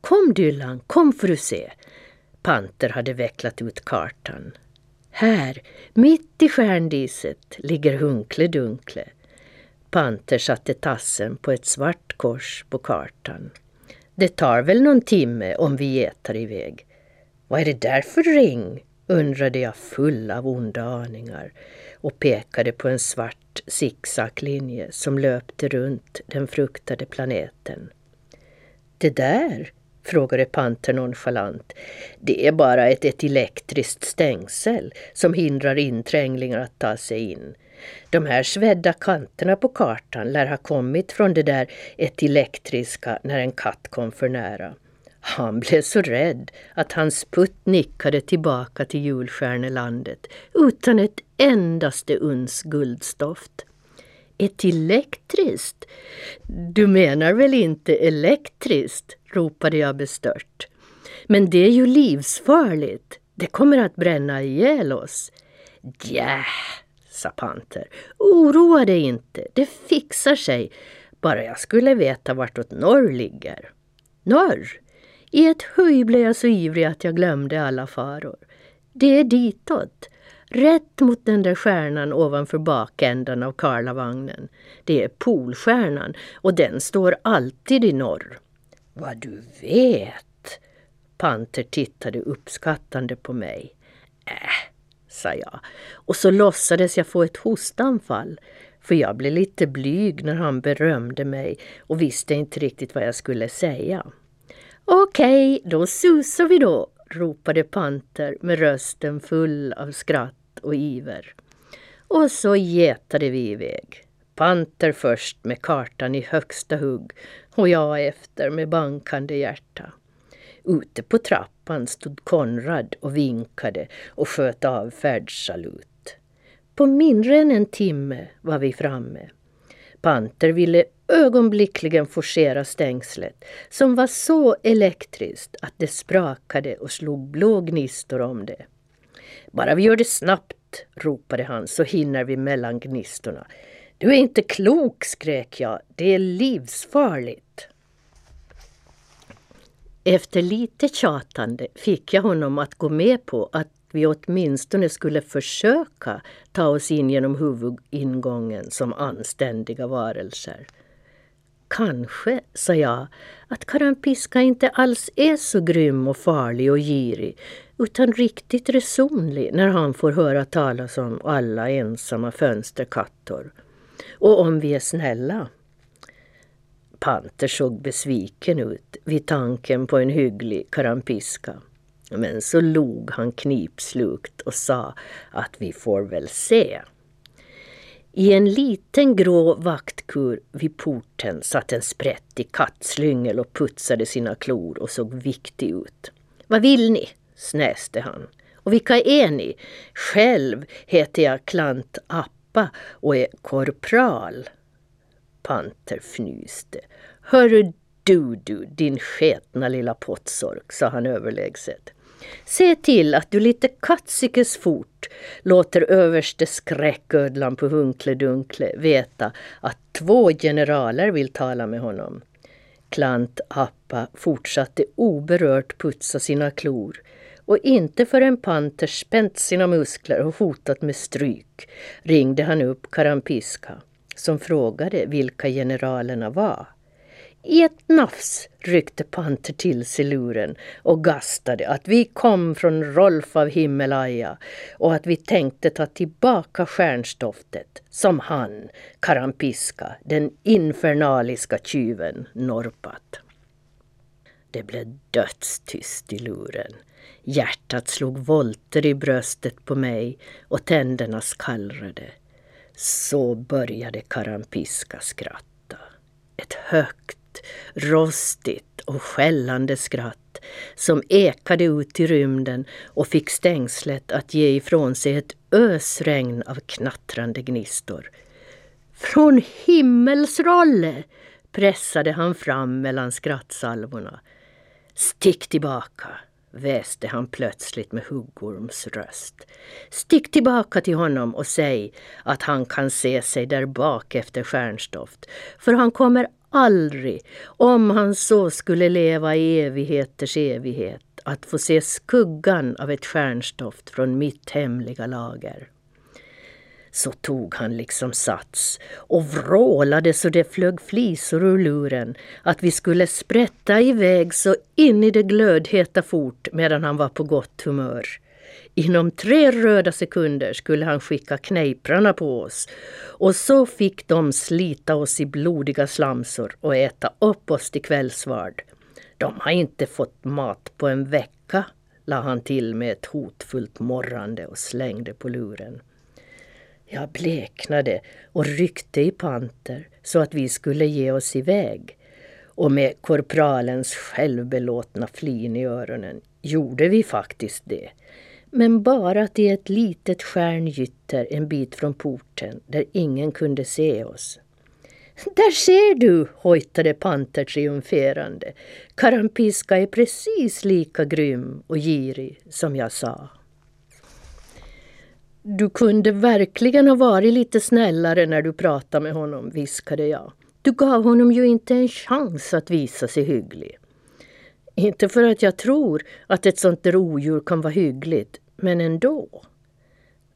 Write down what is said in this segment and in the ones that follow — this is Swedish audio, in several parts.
Kom Dylan, kom får du se. Panter hade vecklat ut kartan. Här, mitt i stjärndiset, ligger Hunkle Dunkle. Panter satte tassen på ett svart kors på kartan. Det tar väl någon timme om vi getar iväg. Vad är det där för ring? undrade jag full av onda aningar och pekade på en svart zigzaglinje som löpte runt den fruktade planeten. Det där, frågade Panter nonchalant. Det är bara ett, ett elektriskt stängsel som hindrar intränglingar att ta sig in. De här svedda kanterna på kartan lär ha kommit från det där ett elektriska när en katt kom för nära. Han blev så rädd att hans putt nickade tillbaka till julstjärnelandet utan ett endaste uns guldstoft. Ett elektriskt? Du menar väl inte elektriskt? Ropade jag bestört. Men det är ju livsfarligt. Det kommer att bränna ihjäl oss. Ja, sa Panter. Oroa dig inte, det fixar sig. Bara jag skulle veta vartåt norr ligger. Norr? I ett höj blev jag så ivrig att jag glömde alla faror. Det är ditåt. Rätt mot den där stjärnan ovanför bakändan av Karlavagnen. Det är Polstjärnan och den står alltid i norr. Vad du vet! Panter tittade uppskattande på mig. Äh, sa jag. Och så låtsades jag få ett hostanfall. För jag blev lite blyg när han berömde mig och visste inte riktigt vad jag skulle säga. Okej, då susar vi då, ropade Panter med rösten full av skratt och iver. Och så getade vi iväg. Panter först med kartan i högsta hugg och jag efter med bankande hjärta. Ute på trappan stod Konrad och vinkade och sköt av färdsalut. På mindre än en timme var vi framme. Panter ville ögonblickligen forcera stängslet som var så elektriskt att det sprakade och slog blå gnistor om det. Bara vi gör det snabbt, ropade han, så hinner vi mellan gnistorna. Du är inte klok, skrek jag. Det är livsfarligt. Efter lite tjatande fick jag honom att gå med på att vi åtminstone skulle försöka ta oss in genom huvudingången som anständiga varelser. Kanske, sa jag, att Karampiska inte alls är så grym och farlig och girig utan riktigt resonlig när han får höra talas om alla ensamma fönsterkattor. Och om vi är snälla. Panter såg besviken ut vid tanken på en hygglig karampiska. Men så log han knipslukt och sa att vi får väl se. I en liten grå vaktkur vid porten satt en sprättig kattslyngel och putsade sina klor och såg viktig ut. Vad vill ni? snäste han. Och vilka är ni? Själv heter jag Klant pappa och är korpral. Panter fnyste. Hörru du, du, din sketna lilla pottsork, sa han överlägset. Se till att du lite katsikes fort låter överste skräcködlan på Hunkle Dunkle veta att två generaler vill tala med honom. Klant Appa fortsatte oberört putsa sina klor och inte förrän Panter spänt sina muskler och hotat med stryk ringde han upp Karampiska som frågade vilka generalerna var. I ett nafs ryckte Panter till sig luren och gastade att vi kom från Rolf av Himmelaja och att vi tänkte ta tillbaka stjärnstoftet som han, Karampiska, den infernaliska tjuven, norpat. Det blev dödstyst i luren. Hjärtat slog volter i bröstet på mig och tänderna skallrade. Så började Karampiska skratta. Ett högt rostigt och skällande skratt som ekade ut i rymden och fick stängslet att ge ifrån sig ett ösregn av knattrande gnistor. Från himmelsrolle! pressade han fram mellan skrattsalvorna. Stick tillbaka! Väste han plötsligt med huggorms röst. Stick tillbaka till honom och säg att han kan se sig där bak efter stjärnstoft, för han kommer aldrig, om han så skulle leva i evigheters evighet, att få se skuggan av ett stjärnstoft från mitt hemliga lager. Så tog han liksom sats och vrålade så det flög flisor ur luren att vi skulle sprätta iväg så in i det glödheta fort medan han var på gott humör. Inom tre röda sekunder skulle han skicka knejprarna på oss och så fick de slita oss i blodiga slamsor och äta upp oss till kvällsvard. De har inte fått mat på en vecka, la han till med ett hotfullt morrande och slängde på luren. Jag bleknade och ryckte i panter så att vi skulle ge oss iväg. Och med korpralens självbelåtna flin i öronen gjorde vi faktiskt det. Men bara till ett litet stjärngytter en bit från porten där ingen kunde se oss. Där ser du, hojtade Panter triumferande. Karampiska är precis lika grym och girig som jag sa. Du kunde verkligen ha varit lite snällare när du pratade med honom, viskade jag. Du gav honom ju inte en chans att visa sig hygglig. Inte för att jag tror att ett sånt där odjur kan vara hyggligt, men ändå.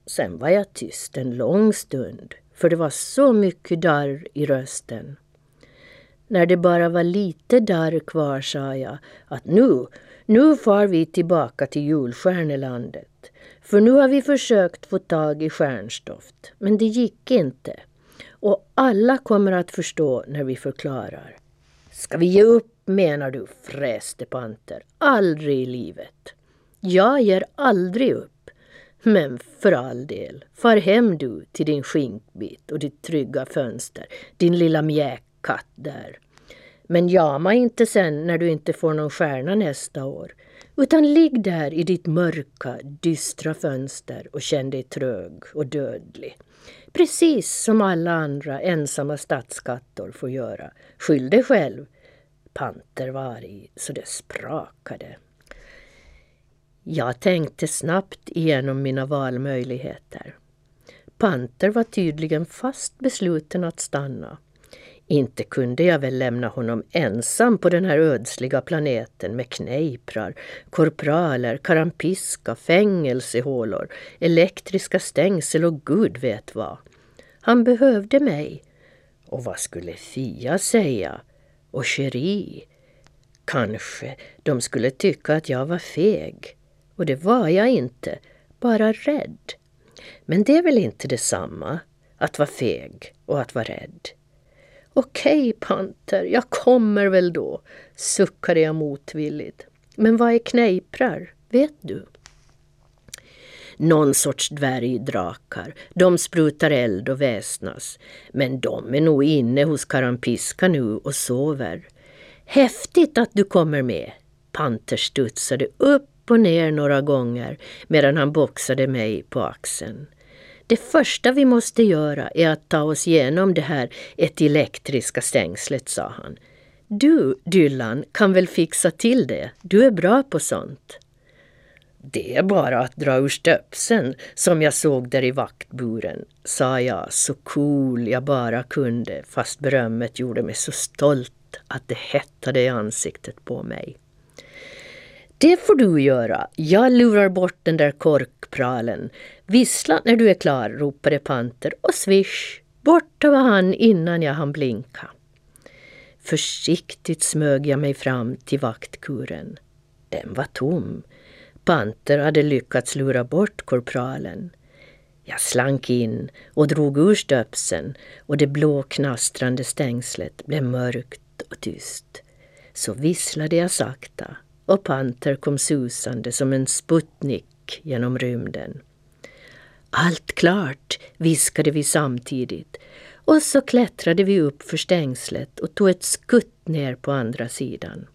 Sen var jag tyst en lång stund, för det var så mycket darr i rösten. När det bara var lite darr kvar sa jag att nu, nu far vi tillbaka till julstjärnelandet. För nu har vi försökt få tag i stjärnstoft, men det gick inte. Och alla kommer att förstå när vi förklarar. Ska vi ge upp menar du, fräste Panter. Aldrig i livet. Jag ger aldrig upp. Men för all del, far hem du till din skinkbit och ditt trygga fönster, din lilla mjäkkatt där. Men jama inte sen när du inte får någon stjärna nästa år. Utan ligg där i ditt mörka, dystra fönster och känn dig trög och dödlig. Precis som alla andra ensamma stadskattor får göra. Skyll dig själv. Panter var arg så det sprakade. Jag tänkte snabbt igenom mina valmöjligheter. Panter var tydligen fast besluten att stanna. Inte kunde jag väl lämna honom ensam på den här ödsliga planeten med knejprar, korpraler, karampiska, fängelsehålor, elektriska stängsel och gud vet vad. Han behövde mig. Och vad skulle Fia säga? Och Cherie? Kanske de skulle tycka att jag var feg. Och det var jag inte, bara rädd. Men det är väl inte detsamma, att vara feg och att vara rädd. Okej, Panter, jag kommer väl då, suckade jag motvilligt. Men vad är knejprar, vet du? Någon sorts dvärgdrakar. De sprutar eld och väsnas. Men de är nog inne hos Karampiska nu och sover. Häftigt att du kommer med. Panter studsade upp och ner några gånger medan han boxade mig på axeln. Det första vi måste göra är att ta oss igenom det här ett elektriska stängslet, sa han. Du, Dylan, kan väl fixa till det? Du är bra på sånt. Det är bara att dra ur stöpseln som jag såg där i vaktburen, sa jag så cool jag bara kunde fast berömmet gjorde mig så stolt att det hettade i ansiktet på mig. Det får du göra. Jag lurar bort den där korkpralen. Vissla när du är klar, ropade Panter och swish, borta var han innan jag hann blinka. Försiktigt smög jag mig fram till vaktkuren. Den var tom. Panter hade lyckats lura bort korpralen. Jag slank in och drog ur stöpseln och det blå knastrande stängslet blev mörkt och tyst. Så visslade jag sakta och Panter kom susande som en sputnik genom rymden. Allt klart, viskade vi samtidigt och så klättrade vi upp för stängslet och tog ett skutt ner på andra sidan.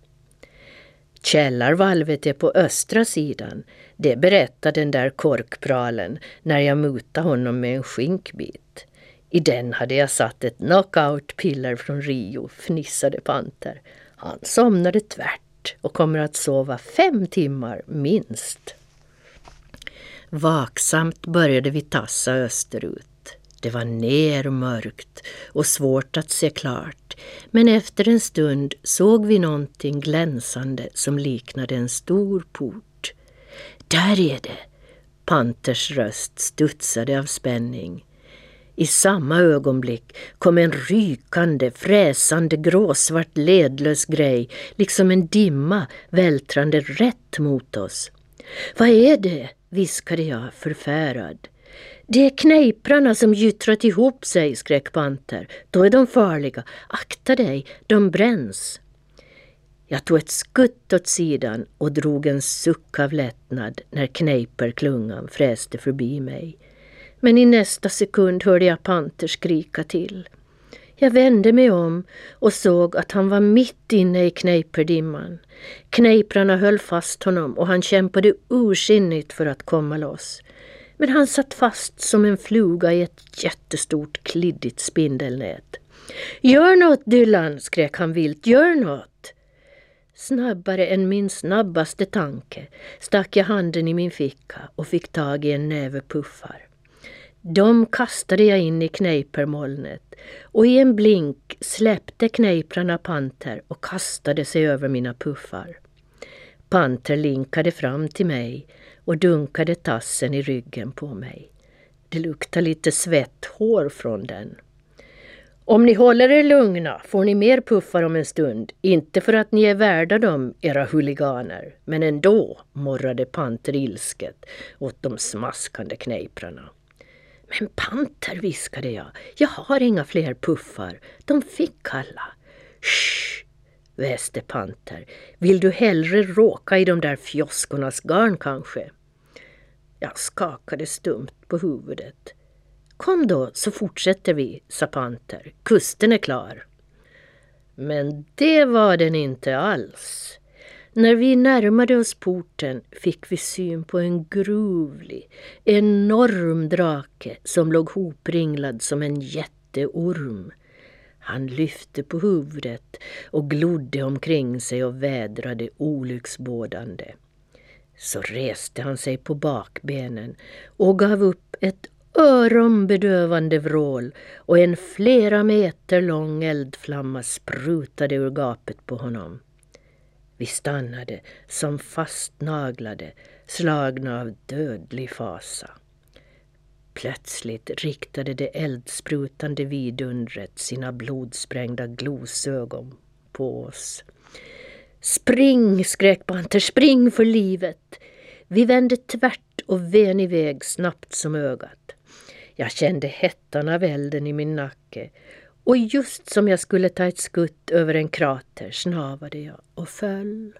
Källarvalvet är på östra sidan. Det berättade den där korkpralen när jag mutade honom med en skinkbit. I den hade jag satt ett knockout-piller från Rio, fnissade Panter. Han somnade tvärt och kommer att sova fem timmar minst. Vaksamt började vi tassa österut. Det var ner mörkt och svårt att se klart, men efter en stund såg vi någonting glänsande som liknade en stor port. Där är det! Panters röst studsade av spänning. I samma ögonblick kom en rykande, fräsande, gråsvart ledlös grej, liksom en dimma vältrande rätt mot oss. Vad är det? viskade jag förfärad. Det är knejprarna som gyttrat ihop sig, skrek Panter. Då är de farliga. Akta dig, de bränns. Jag tog ett skutt åt sidan och drog en suck av lättnad när knejperklungan fräste förbi mig. Men i nästa sekund hörde jag Panter skrika till. Jag vände mig om och såg att han var mitt inne i knejperdimman. Knejprarna höll fast honom och han kämpade ursinnigt för att komma loss. Men han satt fast som en fluga i ett jättestort kliddigt spindelnät. Gör något Dylan, skrek han vilt, gör något! Snabbare än min snabbaste tanke stack jag handen i min ficka och fick tag i en näve puffar. De kastade jag in i knejpermolnet och i en blink släppte knejprarna Panter och kastade sig över mina puffar. Panter linkade fram till mig och dunkade tassen i ryggen på mig. Det luktade lite svetthår från den. Om ni håller er lugna får ni mer puffar om en stund. Inte för att ni är värda dem, era huliganer. Men ändå, morrade Panter ilsket åt de smaskande knejprarna. Men Panter, viskade jag, jag har inga fler puffar. De fick alla. Shh, väste Panter. Vill du hellre råka i de där fioskornas garn kanske? Jag skakade stumt på huvudet. Kom då så fortsätter vi, sa Panter. Kusten är klar. Men det var den inte alls. När vi närmade oss porten fick vi syn på en gruvlig, enorm drake som låg hopringlad som en jätteorm. Han lyfte på huvudet och glodde omkring sig och vädrade olycksbådande. Så reste han sig på bakbenen och gav upp ett öronbedövande vrål och en flera meter lång eldflamma sprutade ur gapet på honom. Vi stannade som fastnaglade, slagna av dödlig fasa. Plötsligt riktade det eldsprutande vidundret sina blodsprängda glosögon på oss. Spring, skrek Panter, spring för livet! Vi vände tvärt och ven iväg snabbt som ögat. Jag kände hettan av elden i min nacke och just som jag skulle ta ett skutt över en krater snavade jag och föll.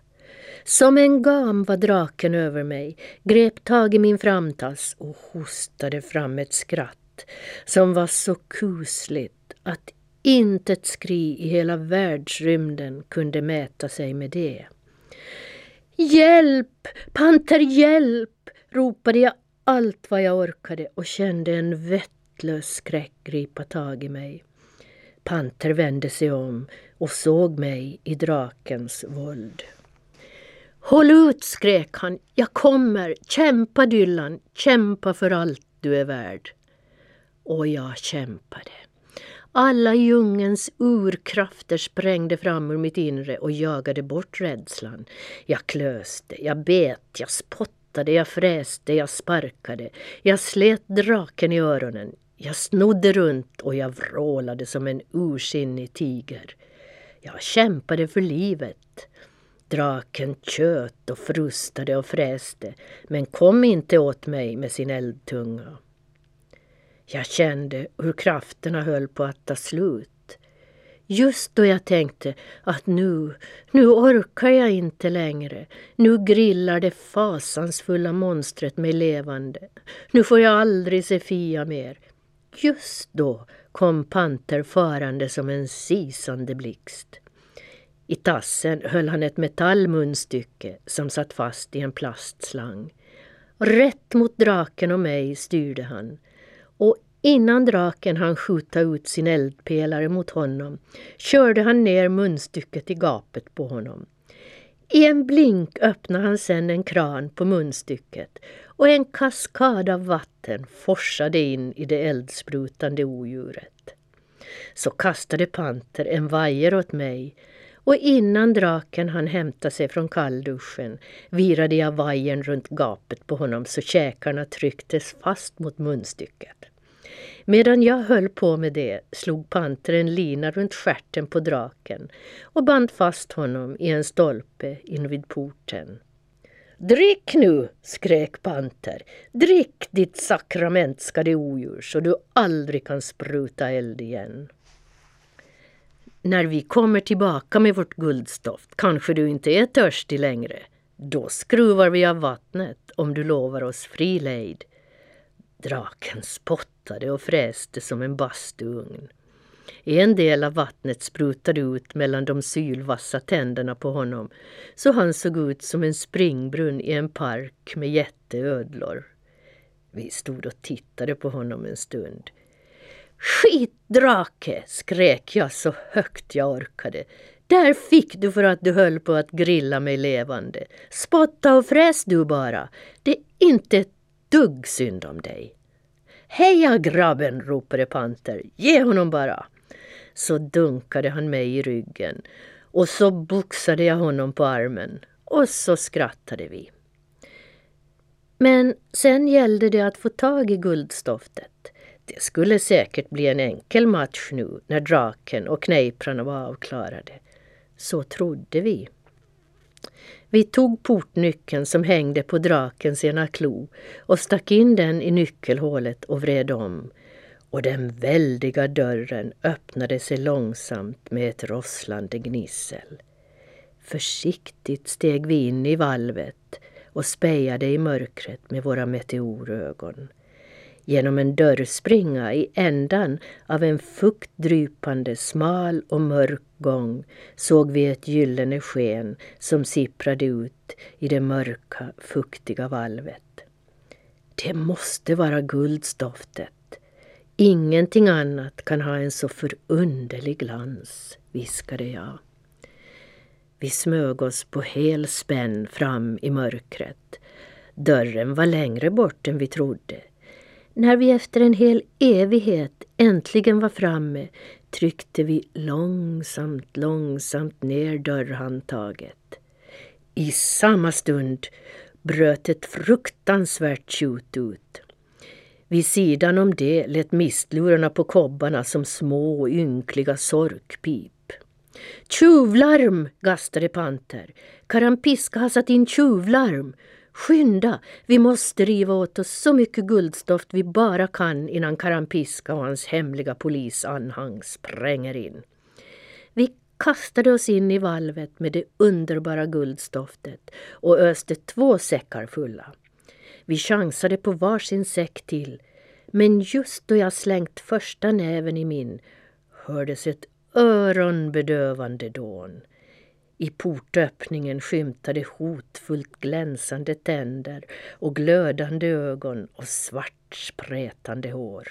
Som en gam var draken över mig, grep tag i min framtass och hostade fram ett skratt som var så kusligt att inte ett skri i hela världsrymden kunde mäta sig med det. Hjälp! Panter, hjälp! ropade jag allt vad jag orkade och kände en vettlös skräck gripa tag i mig. Panter vände sig om och såg mig i drakens våld. Håll ut, skrek han. Jag kommer. Kämpa, Dylan. Kämpa för allt du är värd. Och jag kämpade. Alla djungens urkrafter sprängde fram ur mitt inre och jagade bort rädslan. Jag klöste, jag bet, jag spottade, jag fräste, jag sparkade. Jag slet draken i öronen. Jag snodde runt och jag vrålade som en ursinnig tiger. Jag kämpade för livet. Draken tjöt och frustade och fräste men kom inte åt mig med sin eldtunga. Jag kände hur krafterna höll på att ta slut. Just då jag tänkte att nu, nu orkar jag inte längre. Nu grillar det fasansfulla monstret mig levande. Nu får jag aldrig se Fia mer. Just då kom Panter farande som en sisande blixt. I tassen höll han ett metallmunstycke som satt fast i en plastslang. Rätt mot draken och mig styrde han. Och innan draken hann skjuta ut sin eldpelare mot honom körde han ner munstycket i gapet på honom. I en blink öppnade han sedan en kran på munstycket och en kaskad av vatten forsade in i det eldsprutande odjuret. Så kastade Panter en vajer åt mig och innan draken han hämta sig från kallduschen virade jag vajern runt gapet på honom så käkarna trycktes fast mot munstycket. Medan jag höll på med det slog pantern lina runt skärten på draken och band fast honom i en stolpe invid porten. Drick nu, skrek Panter. Drick ditt sakramentskade odjur så du aldrig kan spruta eld igen. När vi kommer tillbaka med vårt guldstoft kanske du inte är törstig längre. Då skruvar vi av vattnet om du lovar oss fri lejd. Draken spottade och fräste som en bastuugn. En del av vattnet sprutade ut mellan de sylvassa tänderna på honom så han såg ut som en springbrunn i en park med jätteödlor. Vi stod och tittade på honom en stund. Skitdrake! skrek jag så högt jag orkade. Där fick du för att du höll på att grilla mig levande. Spotta och fräs du bara. Det är inte ett dugg synd om dig. Heja grabben, ropade Panter. Ge honom bara. Så dunkade han mig i ryggen och så boxade jag honom på armen och så skrattade vi. Men sen gällde det att få tag i guldstoftet. Det skulle säkert bli en enkel match nu när draken och knejprarna var avklarade. Så trodde vi. Vi tog portnyckeln som hängde på drakens ena klo och stack in den i nyckelhålet och vred om. Och den väldiga dörren öppnade sig långsamt med ett rosslande gnissel. Försiktigt steg vi in i valvet och spejade i mörkret med våra meteorögon. Genom en dörrspringa i ändan av en fuktdrypande smal och mörk gång såg vi ett gyllene sken som sipprade ut i det mörka, fuktiga valvet. Det måste vara guldstoftet. Ingenting annat kan ha en så förunderlig glans, viskade jag. Vi smög oss på hel spänn fram i mörkret. Dörren var längre bort än vi trodde. När vi efter en hel evighet äntligen var framme tryckte vi långsamt, långsamt ner dörrhandtaget. I samma stund bröt ett fruktansvärt tjut ut. Vid sidan om det lät mistlurarna på kobbarna som små ynkliga sorkpip. Tjuvlarm! gastade Panter. Karampiska har satt in tjuvlarm. Skynda! Vi måste riva åt oss så mycket guldstoft vi bara kan innan Karampiska och hans hemliga polisanhang spränger in. Vi kastade oss in i valvet med det underbara guldstoftet och öste två säckar fulla. Vi chansade på varsin säck till men just då jag slängt första näven i min hördes ett öronbedövande dån. I portöppningen skymtade hotfullt glänsande tänder och glödande ögon och svart sprätande hår.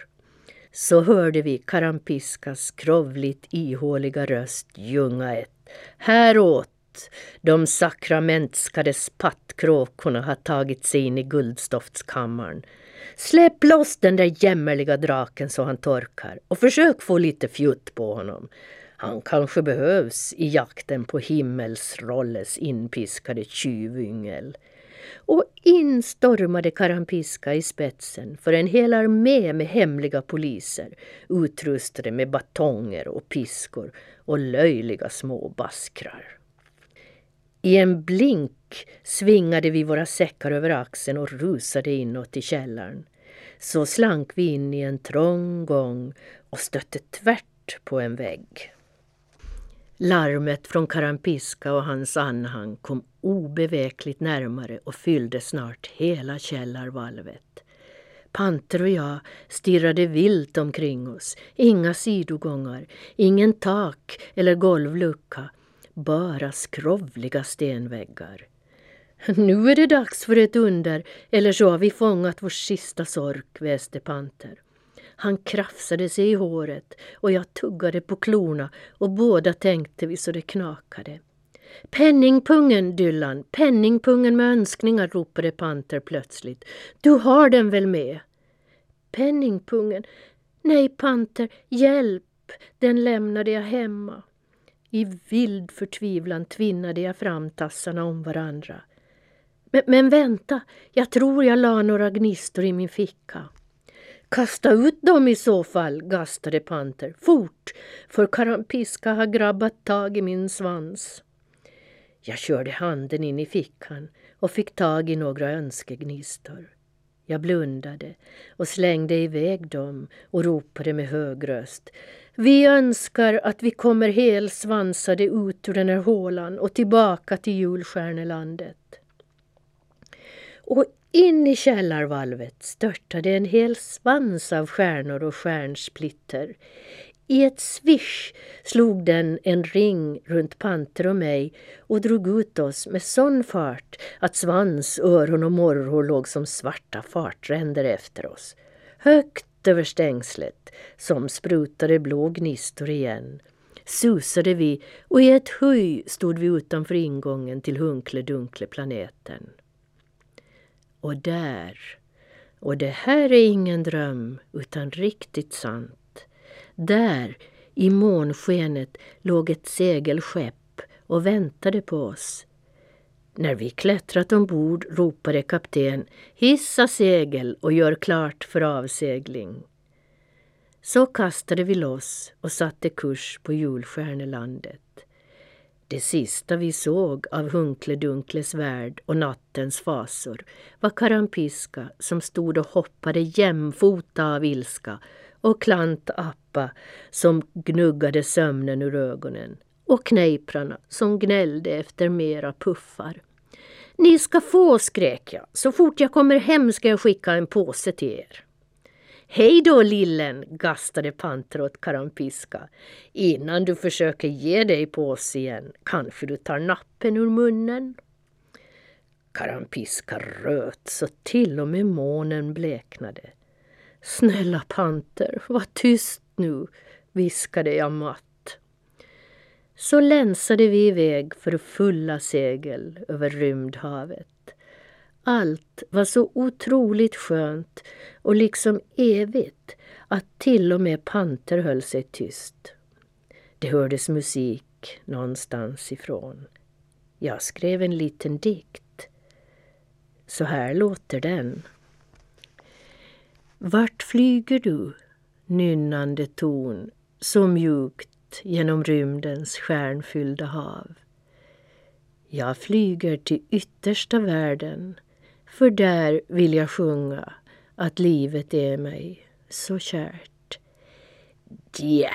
Så hörde vi Karampiskas krovligt ihåliga röst ljunga ett Häråt! De sakramentskade spattkråkorna har tagit sig in i guldstoftskammaren. Släpp loss den där jämmerliga draken så han torkar och försök få lite fjutt på honom. Han kanske behövs i jakten på himmelsrolles inpiskade tjuvyngel. Och in stormade Karampiska i spetsen för en hel armé med hemliga poliser utrustade med batonger och piskor och löjliga små baskrar. I en blink svingade vi våra säckar över axeln och rusade inåt i källaren. Så slank vi in i en trång gång och stötte tvärt på en vägg. Larmet från Karampiska och hans anhang kom obevekligt närmare och fyllde snart hela källarvalvet. Panter och jag stirrade vilt omkring oss. Inga sidogångar, ingen tak eller golvlucka. Bara skrovliga stenväggar. Nu är det dags för ett under, eller så har vi fångat vår sista sork, väste Panter. Han krafsade sig i håret och jag tuggade på klorna och båda tänkte vi så det knakade. Penningpungen, Dylan, penningpungen med önskningar, ropade Panter plötsligt. Du har den väl med? Penningpungen? Nej, Panter, hjälp! Den lämnade jag hemma. I vild förtvivlan tvinnade jag fram tassarna om varandra. Men, men vänta, jag tror jag la några gnistor i min ficka. Kasta ut dem i så fall, gastade Panter. Fort, för Karampiska har grabbat tag i min svans. Jag körde handen in i fickan och fick tag i några önskegnistor. Jag blundade och slängde iväg dem och ropade med hög röst. Vi önskar att vi kommer helsvansade ut ur den här hålan och tillbaka till julstjärnelandet. Och in i källarvalvet störtade en hel svans av stjärnor och stjärnsplitter. I ett svisch slog den en ring runt Panter och mig och drog ut oss med sån fart att svans, öron och morrhår låg som svarta fartränder efter oss. Högt över stängslet, som sprutade blå gnistor igen, susade vi och i ett höj stod vi utanför ingången till Hunkle-Dunkle-planeten. Och där, och det här är ingen dröm utan riktigt sant, där i månskenet låg ett segelskepp och väntade på oss. När vi klättrat ombord ropade kapten Hissa segel och gör klart för avsegling. Så kastade vi loss och satte kurs på julstjärnelandet. Det sista vi såg av Hunkledunkles värld och nattens fasor var Karampiska som stod och hoppade jämfota av ilska och Klant Appa som gnuggade sömnen ur ögonen och Knejprarna som gnällde efter mera puffar. Ni ska få, skrek jag. Så fort jag kommer hem ska jag skicka en påse till er. Hej då lillen, gastade Panter åt Karampiska. Innan du försöker ge dig på oss igen kanske du tar nappen ur munnen. Karampiska röt så till och med månen bleknade. Snälla Panter, var tyst nu, viskade jag matt. Så länsade vi iväg för fulla segel över rymdhavet. Allt var så otroligt skönt och liksom evigt att till och med Panter höll sig tyst. Det hördes musik någonstans ifrån. Jag skrev en liten dikt. Så här låter den. Vart flyger du, nynnande ton, så mjukt genom rymdens stjärnfyllda hav? Jag flyger till yttersta världen för där vill jag sjunga att livet är mig så kärt. Yeah,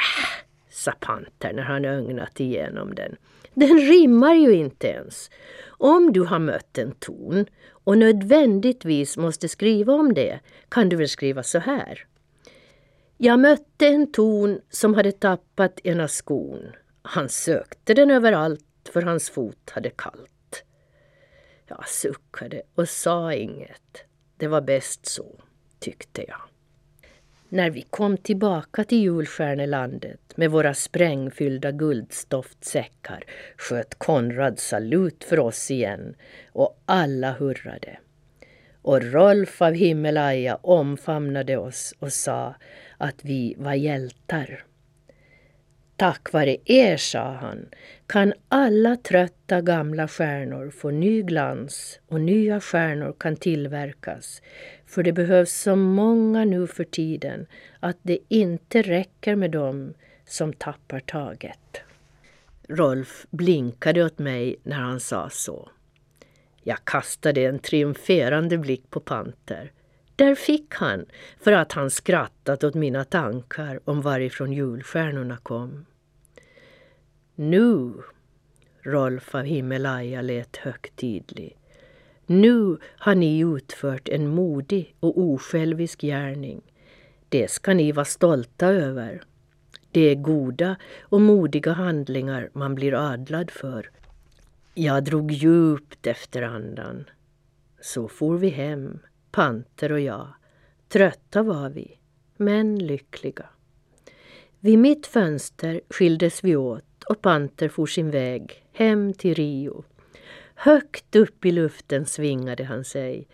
sa Panter när han ögnat igenom den. Den rimmar ju inte ens. Om du har mött en ton och nödvändigtvis måste skriva om det kan du väl skriva så här. Jag mötte en ton som hade tappat ena skon. Han sökte den överallt för hans fot hade kallt. Jag suckade och sa inget. Det var bäst så, tyckte jag. När vi kom tillbaka till julstjärnelandet med våra sprängfyllda guldstoftsäckar sköt Konrad salut för oss igen och alla hurrade. Och Rolf av Himmelaja omfamnade oss och sa att vi var hjältar. Tack vare er, sa han, kan alla trötta gamla stjärnor få ny glans och nya stjärnor kan tillverkas. För det behövs så många nu för tiden att det inte räcker med dem som tappar taget. Rolf blinkade åt mig när han sa så. Jag kastade en triumferande blick på Panter. Där fick han, för att han skrattat åt mina tankar om varifrån julstjärnorna kom. Nu, Rolf av Himmelaja lät högtidlig. Nu har ni utfört en modig och osjälvisk gärning. Det ska ni vara stolta över. Det är goda och modiga handlingar man blir adlad för. Jag drog djupt efter andan. Så for vi hem, Panter och jag. Trötta var vi, men lyckliga. Vid mitt fönster skildes vi åt och Panter for sin väg hem till Rio. Högt upp i luften svingade han sig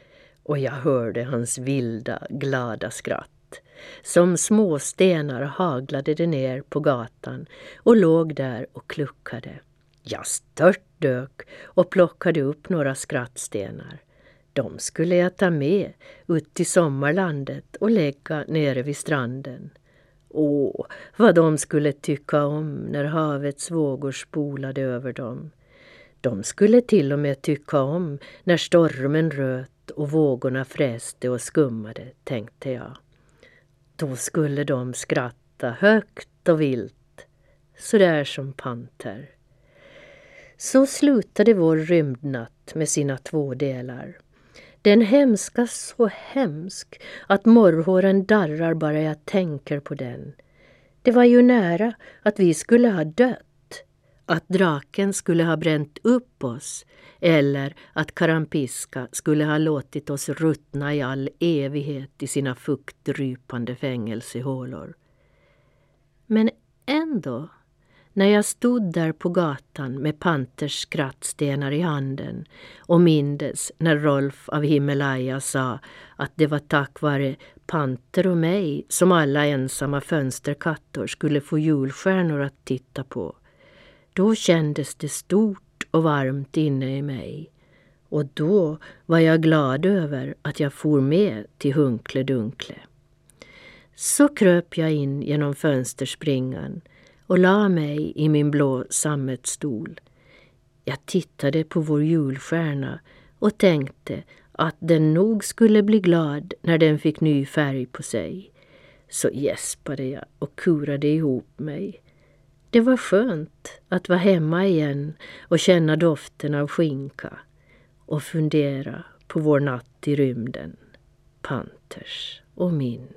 och jag hörde hans vilda, glada skratt. Som småstenar haglade det ner på gatan och låg där och kluckade. Jag störtdök och plockade upp några skrattstenar. De skulle jag ta med ut till sommarlandet och lägga nere vid stranden. Åh, vad de skulle tycka om när havets vågor spolade över dem. De skulle till och med tycka om när stormen röt och vågorna fräste och skummade, tänkte jag. Då skulle de skratta högt och vilt, sådär som panter. Så slutade vår rymdnatt med sina två delar. Den hemska så hemsk att morrhåren darrar bara jag tänker på den. Det var ju nära att vi skulle ha dött att draken skulle ha bränt upp oss eller att Karampiska skulle ha låtit oss ruttna i all evighet i sina fuktdrypande fängelsehålor. Men ändå, när jag stod där på gatan med Panters skrattstenar i handen och mindes när Rolf av Himalaya sa att det var tack vare Panter och mig som alla ensamma fönsterkattor skulle få julstjärnor att titta på då kändes det stort och varmt inne i mig och då var jag glad över att jag for med till Hunkle Dunkle. Så kröp jag in genom fönsterspringan och la mig i min blå sammetsstol. Jag tittade på vår julstjärna och tänkte att den nog skulle bli glad när den fick ny färg på sig. Så gäspade jag och kurade ihop mig. Det var skönt att vara hemma igen och känna doften av skinka och fundera på vår natt i rymden, Panters och min.